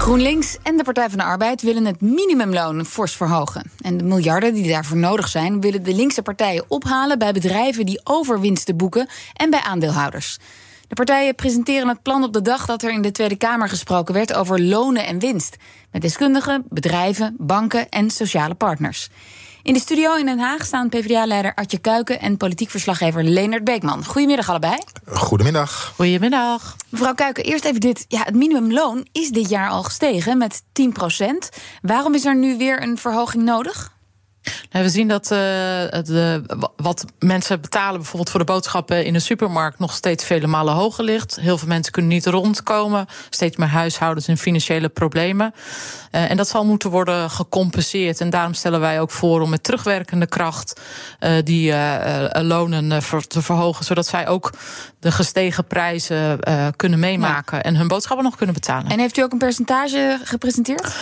GroenLinks en de Partij van de Arbeid willen het minimumloon fors verhogen. En de miljarden die daarvoor nodig zijn, willen de linkse partijen ophalen bij bedrijven die overwinsten boeken en bij aandeelhouders. De partijen presenteren het plan op de dag dat er in de Tweede Kamer gesproken werd over lonen en winst. Met deskundigen, bedrijven, banken en sociale partners. In de studio in Den Haag staan PvdA-leider Adje Kuiken en politiek verslaggever Leonard Beekman. Goedemiddag allebei. Goedemiddag. Goedemiddag. Mevrouw Kuiken, eerst even dit. Ja, het minimumloon is dit jaar al gestegen met 10% Waarom is er nu weer een verhoging nodig? Nou, we zien dat uh, de, wat mensen betalen, bijvoorbeeld voor de boodschappen in de supermarkt, nog steeds vele malen hoger ligt. Heel veel mensen kunnen niet rondkomen. Steeds meer huishoudens in financiële problemen. Uh, en dat zal moeten worden gecompenseerd. En daarom stellen wij ook voor om met terugwerkende kracht uh, die lonen te verhogen, zodat zij ook de gestegen prijzen kunnen meemaken ja. en hun boodschappen nog kunnen betalen. En heeft u ook een percentage gepresenteerd?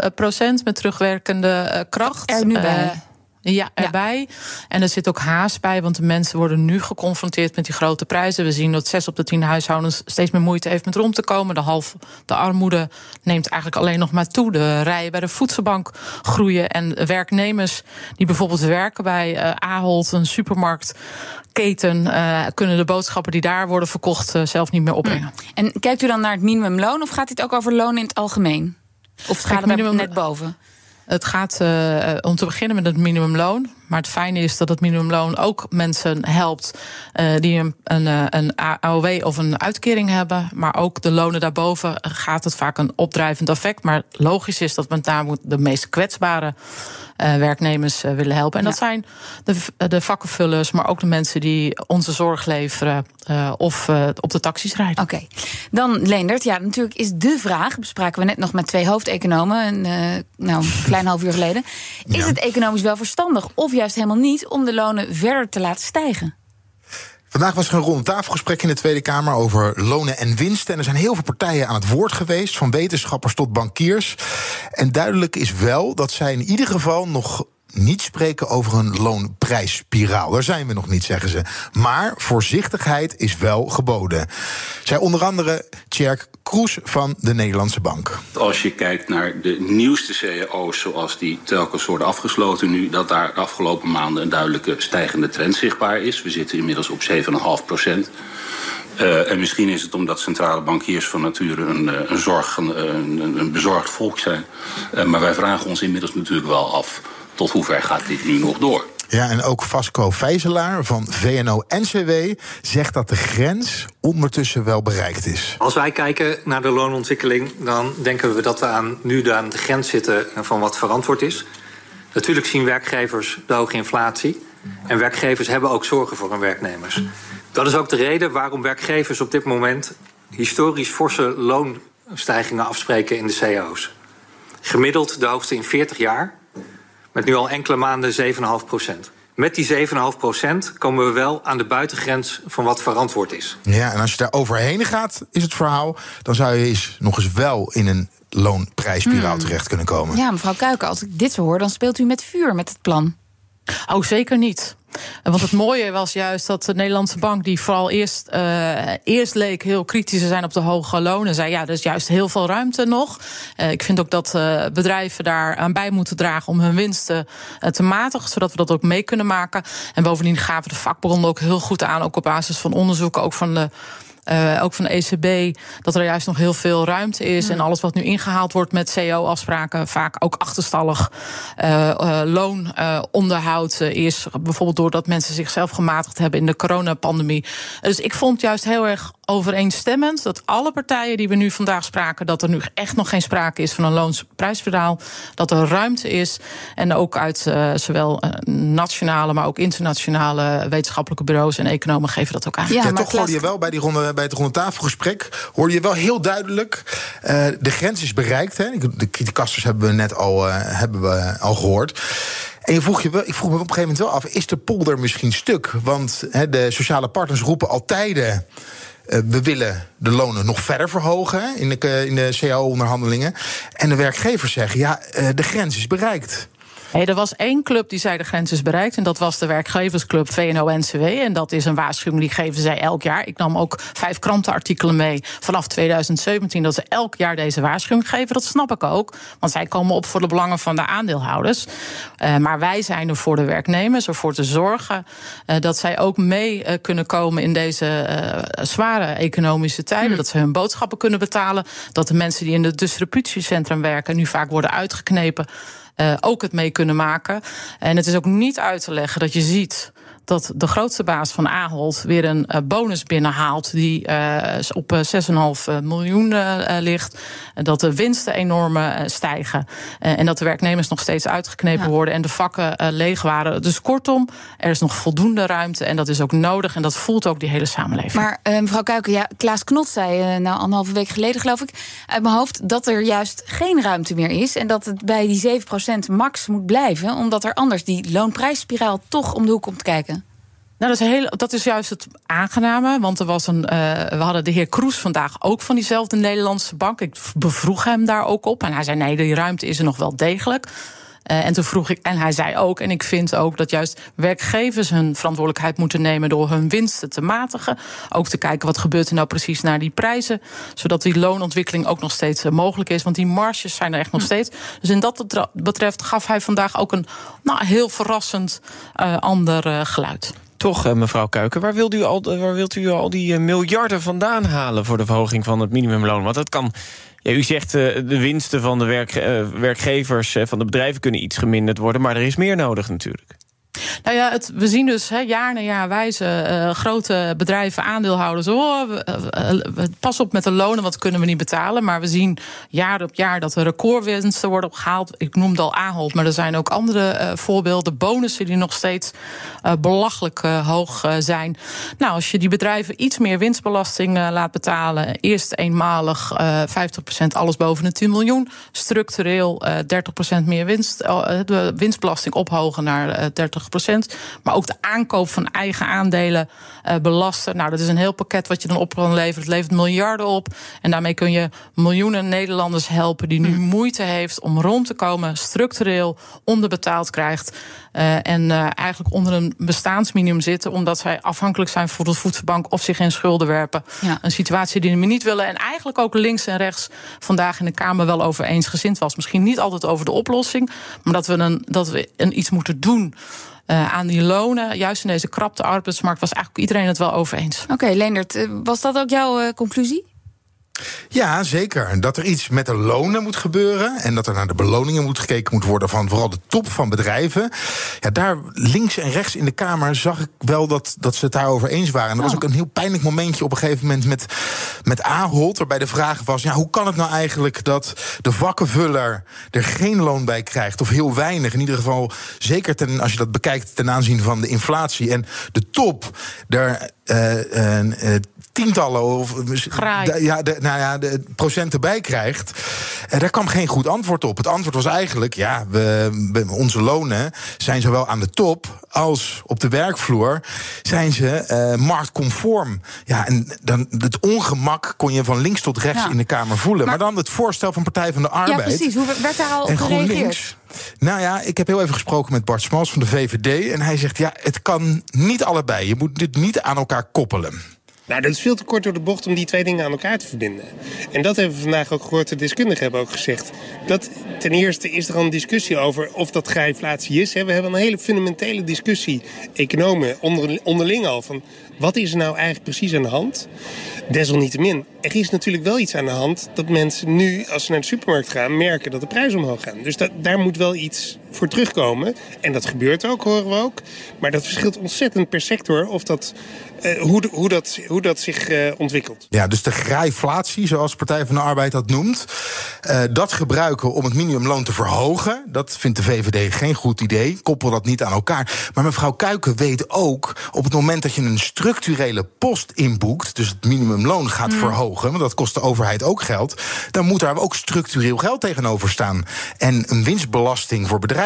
6,5 procent met terugwerkende kracht. Er nu bij. Uh, ja, erbij. Ja. En er zit ook haast bij, want de mensen worden nu geconfronteerd met die grote prijzen. We zien dat zes op de tien huishoudens steeds meer moeite heeft met rond te komen. De, half, de armoede neemt eigenlijk alleen nog maar toe. De rijen bij de voedselbank groeien. En werknemers die bijvoorbeeld werken bij uh, Ahold, een supermarktketen, uh, kunnen de boodschappen die daar worden verkocht uh, zelf niet meer opbrengen. En kijkt u dan naar het minimumloon of gaat dit ook over loon in het algemeen? Of gaat het minimum... net boven? Het gaat uh, om te beginnen met het minimumloon. Maar het fijne is dat het minimumloon ook mensen helpt uh, die een, een, een AOW of een uitkering hebben. Maar ook de lonen daarboven gaat het vaak een opdrijvend effect. Maar logisch is dat met name de meest kwetsbare uh, werknemers uh, willen helpen. En ja. dat zijn de, de vakkenvullers, maar ook de mensen die onze zorg leveren uh, of op de taxis rijden. Oké, okay. dan Leendert. Ja, natuurlijk is de vraag, bespraken we net nog met twee hoofdeconomen, een, nou, een klein half uur geleden. Is ja. het economisch wel verstandig of juist helemaal niet om de lonen verder te laten stijgen? Vandaag was er een ronde tafelgesprek in de Tweede Kamer over lonen en winsten. En er zijn heel veel partijen aan het woord geweest, van wetenschappers tot bankiers. En duidelijk is wel dat zij in ieder geval nog niet spreken over een loonprijsspiraal. Daar zijn we nog niet, zeggen ze. Maar voorzichtigheid is wel geboden. Zij onder andere Tjerk Kroes van de Nederlandse Bank. Als je kijkt naar de nieuwste cao's, zoals die telkens worden afgesloten nu, dat daar de afgelopen maanden een duidelijke stijgende trend zichtbaar is. We zitten inmiddels op 7,5 procent. Uh, en misschien is het omdat centrale bankiers van nature een, een, zorg, een, een bezorgd volk zijn. Uh, maar wij vragen ons inmiddels natuurlijk wel af tot hoever gaat dit nu nog door? Ja, en ook Vasco Vijzelaar van VNO-NCW zegt dat de grens ondertussen wel bereikt is. Als wij kijken naar de loonontwikkeling, dan denken we dat we aan, nu aan de grens zitten van wat verantwoord is. Natuurlijk zien werkgevers de hoge inflatie. En werkgevers hebben ook zorgen voor hun werknemers. Dat is ook de reden waarom werkgevers op dit moment historisch forse loonstijgingen afspreken in de CO's. Gemiddeld de hoogste in 40 jaar. Met nu al enkele maanden 7,5 procent. Met die 7,5 procent komen we wel aan de buitengrens van wat verantwoord is. Ja, en als je daar overheen gaat, is het verhaal... dan zou je eens, nog eens wel in een loonprijsspiraal hmm. terecht kunnen komen. Ja, mevrouw Kuiken, als ik dit zo hoor... dan speelt u met vuur met het plan. Oh, zeker niet. Want het mooie was juist dat de Nederlandse bank, die vooral eerst, uh, eerst leek heel kritisch te zijn op de hoge lonen, zei ja, er is juist heel veel ruimte nog. Uh, ik vind ook dat uh, bedrijven daar aan bij moeten dragen om hun winsten te matigen, zodat we dat ook mee kunnen maken. En bovendien gaven de vakbonden ook heel goed aan, ook op basis van onderzoeken, ook van de uh, ook van de ECB, dat er juist nog heel veel ruimte is. En alles wat nu ingehaald wordt met CO-afspraken, vaak ook achterstallig uh, uh, loononderhoud is. Bijvoorbeeld doordat mensen zichzelf gematigd hebben in de coronapandemie. Dus ik vond juist heel erg overeenstemmend dat alle partijen die we nu vandaag spraken, dat er nu echt nog geen sprake is van een loonsprijsverhaal. Dat er ruimte is. En ook uit uh, zowel nationale, maar ook internationale wetenschappelijke bureaus en economen geven dat ook aan. Ja, ja toch hoorde je wel bij die ronde bij het rondetafelgesprek hoorde je wel heel duidelijk. Uh, de grens is bereikt. Hè? De kritiekasters hebben we net al, uh, hebben we al gehoord. En je vroeg je wel, ik vroeg me op een gegeven moment wel af: is de polder misschien stuk? Want de sociale partners roepen altijd. Uh, we willen de lonen nog verder verhogen in de, in de CAO-onderhandelingen. En de werkgevers zeggen: ja, de grens is bereikt. Hey, er was één club die zei de grens is bereikt. En dat was de werkgeversclub VNO-NCW. En dat is een waarschuwing die geven zij elk jaar. Ik nam ook vijf krantenartikelen mee vanaf 2017... dat ze elk jaar deze waarschuwing geven. Dat snap ik ook, want zij komen op voor de belangen van de aandeelhouders. Uh, maar wij zijn er voor de werknemers, ervoor te zorgen... Uh, dat zij ook mee uh, kunnen komen in deze zware economische tijden. Mm. Dat ze hun boodschappen kunnen betalen. Dat de mensen die in het distributiecentrum werken... nu vaak worden uitgeknepen ook het mee kunnen maken. En het is ook niet uit te leggen dat je ziet dat de grootste baas van Ahold weer een uh, bonus binnenhaalt die uh, op 6,5 miljoen ligt. Dat de winsten enorm stijgen. en dat de werknemers nog steeds uitgeknepen ja. worden en de vakken leeg waren. Dus kortom, er is nog voldoende ruimte en dat is ook nodig. En dat voelt ook die hele samenleving. Maar mevrouw Kuiken, ja, Klaas Knot zei nou anderhalve week geleden, geloof ik, uit mijn hoofd, dat er juist geen ruimte meer is. En dat het bij die 7% max moet blijven, omdat er anders die loonprijsspiraal toch om de hoek komt kijken. Nou, dat is, heel, dat is juist het aangename. Want er was een, uh, we hadden de heer Kroes vandaag ook van diezelfde Nederlandse bank. Ik bevroeg hem daar ook op. En hij zei: nee, die ruimte is er nog wel degelijk. Uh, en toen vroeg ik, en hij zei ook, en ik vind ook dat juist werkgevers hun verantwoordelijkheid moeten nemen door hun winsten te matigen. Ook te kijken wat gebeurt er nou precies naar die prijzen. Zodat die loonontwikkeling ook nog steeds uh, mogelijk is. Want die marges zijn er echt nog hm. steeds. Dus in dat betreft gaf hij vandaag ook een nou, heel verrassend uh, ander geluid. Toch, mevrouw Kuiken, waar wilt u al, waar wilt u al die miljarden vandaan halen voor de verhoging van het minimumloon? Want dat kan ja, u zegt de winsten van de werk, werkgevers van de bedrijven kunnen iets geminderd worden, maar er is meer nodig natuurlijk. Nou ja, we zien dus jaar na jaar wijzen uh, grote bedrijven, aandeelhouders. Oh, we, pas op met de lonen, want kunnen we niet betalen. Maar we zien jaar op jaar dat er recordwinsten worden opgehaald. Ik noemde al Ahold, maar er zijn ook andere uh, voorbeelden. Bonussen die nog steeds belachelijk hoog zijn. Nou, als je die bedrijven iets meer winstbelasting laat betalen. Eerst eenmalig 50% alles boven de 10 miljoen. Structureel 30% meer winst. de winstbelasting ophogen naar 30 maar ook de aankoop van eigen aandelen uh, belasten. Nou, dat is een heel pakket wat je dan op kan leveren. Het levert miljarden op. En daarmee kun je miljoenen Nederlanders helpen die nu hm. moeite heeft om rond te komen, structureel onderbetaald krijgt. Uh, en uh, eigenlijk onder een bestaansminimum zitten, omdat zij afhankelijk zijn voor de voedselbank of zich in schulden werpen. Ja. Een situatie die we niet willen. En eigenlijk ook links en rechts vandaag in de Kamer wel over eensgezind was. Misschien niet altijd over de oplossing, maar dat we, een, dat we een, iets moeten doen. Uh, aan die lonen, juist in deze krapte arbeidsmarkt, was eigenlijk iedereen het wel over eens. Oké, okay, Leendert, was dat ook jouw conclusie? Ja, zeker. Dat er iets met de lonen moet gebeuren. En dat er naar de beloningen moet gekeken moet worden van vooral de top van bedrijven. Ja, daar links en rechts in de Kamer zag ik wel dat, dat ze het daarover eens waren. En er was ook een heel pijnlijk momentje op een gegeven moment met, met Ahold. Waarbij de vraag was: ja, hoe kan het nou eigenlijk dat de vakkenvuller er geen loon bij krijgt? Of heel weinig. In ieder geval, zeker ten, als je dat bekijkt ten aanzien van de inflatie. En de top, daar uh, uh, tientallen of ja, de, nou ja, de procenten bij krijgt. En daar kwam geen goed antwoord op. Het antwoord was eigenlijk: ja, we, onze lonen zijn zowel aan de top als op de werkvloer zijn ze uh, marktconform. Ja, en dan het ongemak kon je van links tot rechts in de Kamer voelen. Maar, dan het voorstel van Partij van de Arbeid. Ja, precies. Hoe werd daar al op gereageerd? Nou ja, ik heb heel even gesproken met Bart Smals van de VVD. En hij zegt: ja, het kan niet allebei. Je moet dit niet aan elkaar koppelen. Nou, dat is veel te kort door de bocht om die twee dingen aan elkaar te verbinden. En dat hebben we vandaag ook gehoord. De deskundigen hebben ook gezegd. Dat ten eerste is er al een discussie over of dat inflatie is. We hebben een hele fundamentele discussie, economen onderling al, van wat is er nou eigenlijk precies aan de hand? Desalniettemin, er is natuurlijk wel iets aan de hand dat mensen nu, als ze naar de supermarkt gaan, merken dat de prijzen omhoog gaan. Dus daar moet wel iets voor terugkomen. En dat gebeurt ook, horen we ook. Maar dat verschilt ontzettend per sector of dat uh, hoe, hoe, dat, hoe dat zich uh, ontwikkelt. Ja, dus de grijflatie, zoals Partij van de Arbeid dat noemt, uh, dat gebruiken om het minimumloon te verhogen, dat vindt de VVD geen goed idee. Koppel dat niet aan elkaar. Maar mevrouw Kuiken weet ook, op het moment dat je een structurele post inboekt, dus het minimumloon gaat mm. verhogen, want dat kost de overheid ook geld, dan moet daar ook structureel geld tegenover staan. En een winstbelasting voor bedrijven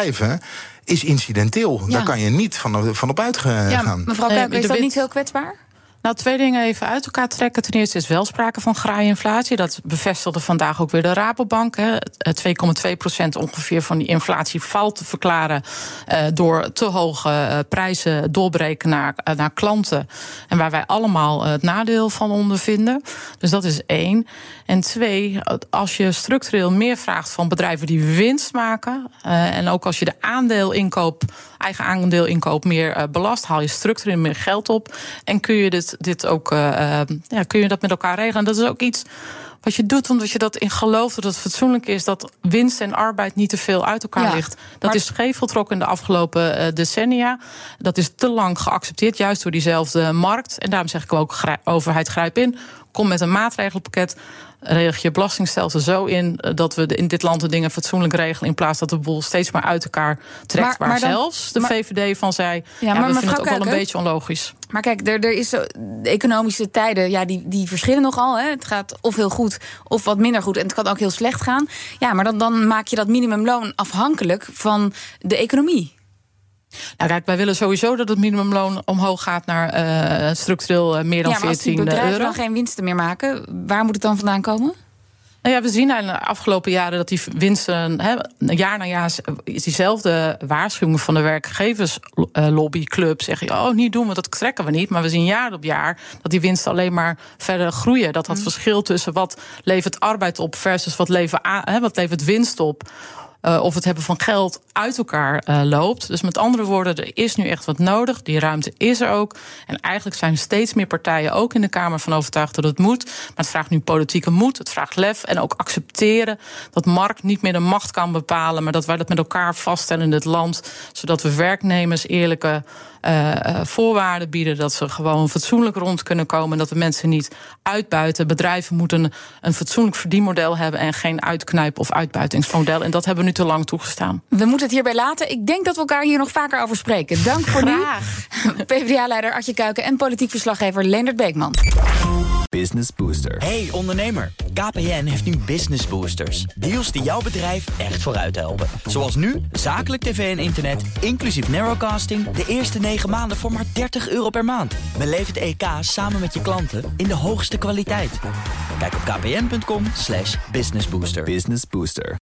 is incidenteel. Ja. Daar kan je niet van, van op uitgaan. Ja, mevrouw Kuiken, is dat niet heel kwetsbaar? Nou, twee dingen even uit elkaar trekken. Ten eerste is wel sprake van graaie-inflatie. Dat bevestigde vandaag ook weer de Rabobank. hè. Eh, 2,2 procent ongeveer van die inflatie valt te verklaren... eh, door te hoge eh, prijzen doorbreken naar, eh, naar klanten. En waar wij allemaal het nadeel van ondervinden. Dus dat is één. En twee, als je structureel meer vraagt van bedrijven die winst maken... en ook als je de aandeelinkoop, eigen aandeelinkoop meer belast... haal je structureel meer geld op en kun je dit, dit ook eh, eh, ja, kun je dat met elkaar regelen. En dat is ook iets wat je doet omdat je dat in gelooft dat het fatsoenlijk is... dat winst en arbeid niet te veel uit elkaar Ja, ligt. Dat maar- is scheef voltrokken in de afgelopen eh, decennia. Dat is te lang geaccepteerd, juist door diezelfde markt. En daarom zeg ik ook, overheid grijp in. Kom met een maatregelenpakket. Regel je belastingstelsel zo in eh, dat we in dit land de dingen fatsoenlijk regelen. In plaats dat de boel steeds maar uit elkaar trekt. Maar- waar maar dan- zelfs de maar- VVD van zei. Ja, maar we vinden het ook wel een beetje onlogisch. Maar kijk, er, er is zo, de economische tijden, ja, die, die verschillen nogal. Hè. Het gaat of heel goed of wat minder goed. En het kan ook heel slecht gaan. Ja, maar dan, dan maak je dat minimumloon afhankelijk van de economie. Nou, kijk, wij willen sowieso dat het minimumloon omhoog gaat naar eh, structureel eh, meer dan ja, maar als die 14 bedrijven euro. dan geen winsten meer maken, waar moet het dan vandaan komen? Nou ja, we zien in de afgelopen jaren dat die winsten, hè, jaar na jaar is diezelfde waarschuwing van de werkgeverslobbyclub. Zeggen, oh, niet doen, want dat trekken we niet. Maar we zien jaar op jaar dat die winsten alleen maar verder groeien. Dat dat verschil tussen wat levert arbeid op versus wat levert, hè, wat levert winst op. eh, of het hebben van geld uit elkaar eh, loopt. Dus met andere woorden, er is nu echt wat nodig. Die ruimte is er ook. En eigenlijk zijn steeds meer partijen ook in de Kamer van overtuigd dat het moet. Maar het vraagt nu politieke moed, het vraagt lef en ook accepteren dat markt niet meer de macht kan bepalen, maar dat wij dat met elkaar vaststellen in dit land, zodat we werknemers eerlijke eh, voorwaarden bieden, dat ze gewoon fatsoenlijk rond kunnen komen, en dat we mensen niet uitbuiten. Bedrijven moeten een fatsoenlijk verdienmodel hebben en geen uitknijp- of uitbuitingsmodel. En dat hebben we nu te lang toegestaan. We moeten het hierbij laten. Ik denk dat we elkaar hier nog vaker over spreken. Dank voor nu. PvdA-leider Artje Kuiken en politiek verslaggever Leendert Beekman. Business Booster. Hey ondernemer, KPN heeft nu Business Boosters. Deals die jouw bedrijf echt vooruit helpen. Zoals nu, zakelijk tv en internet, inclusief narrowcasting... de eerste 9 maanden voor maar 30 euro per maand. Beleef het EK samen met je klanten in de hoogste kwaliteit. Kijk op kpn.com slash businessbooster. Business Booster.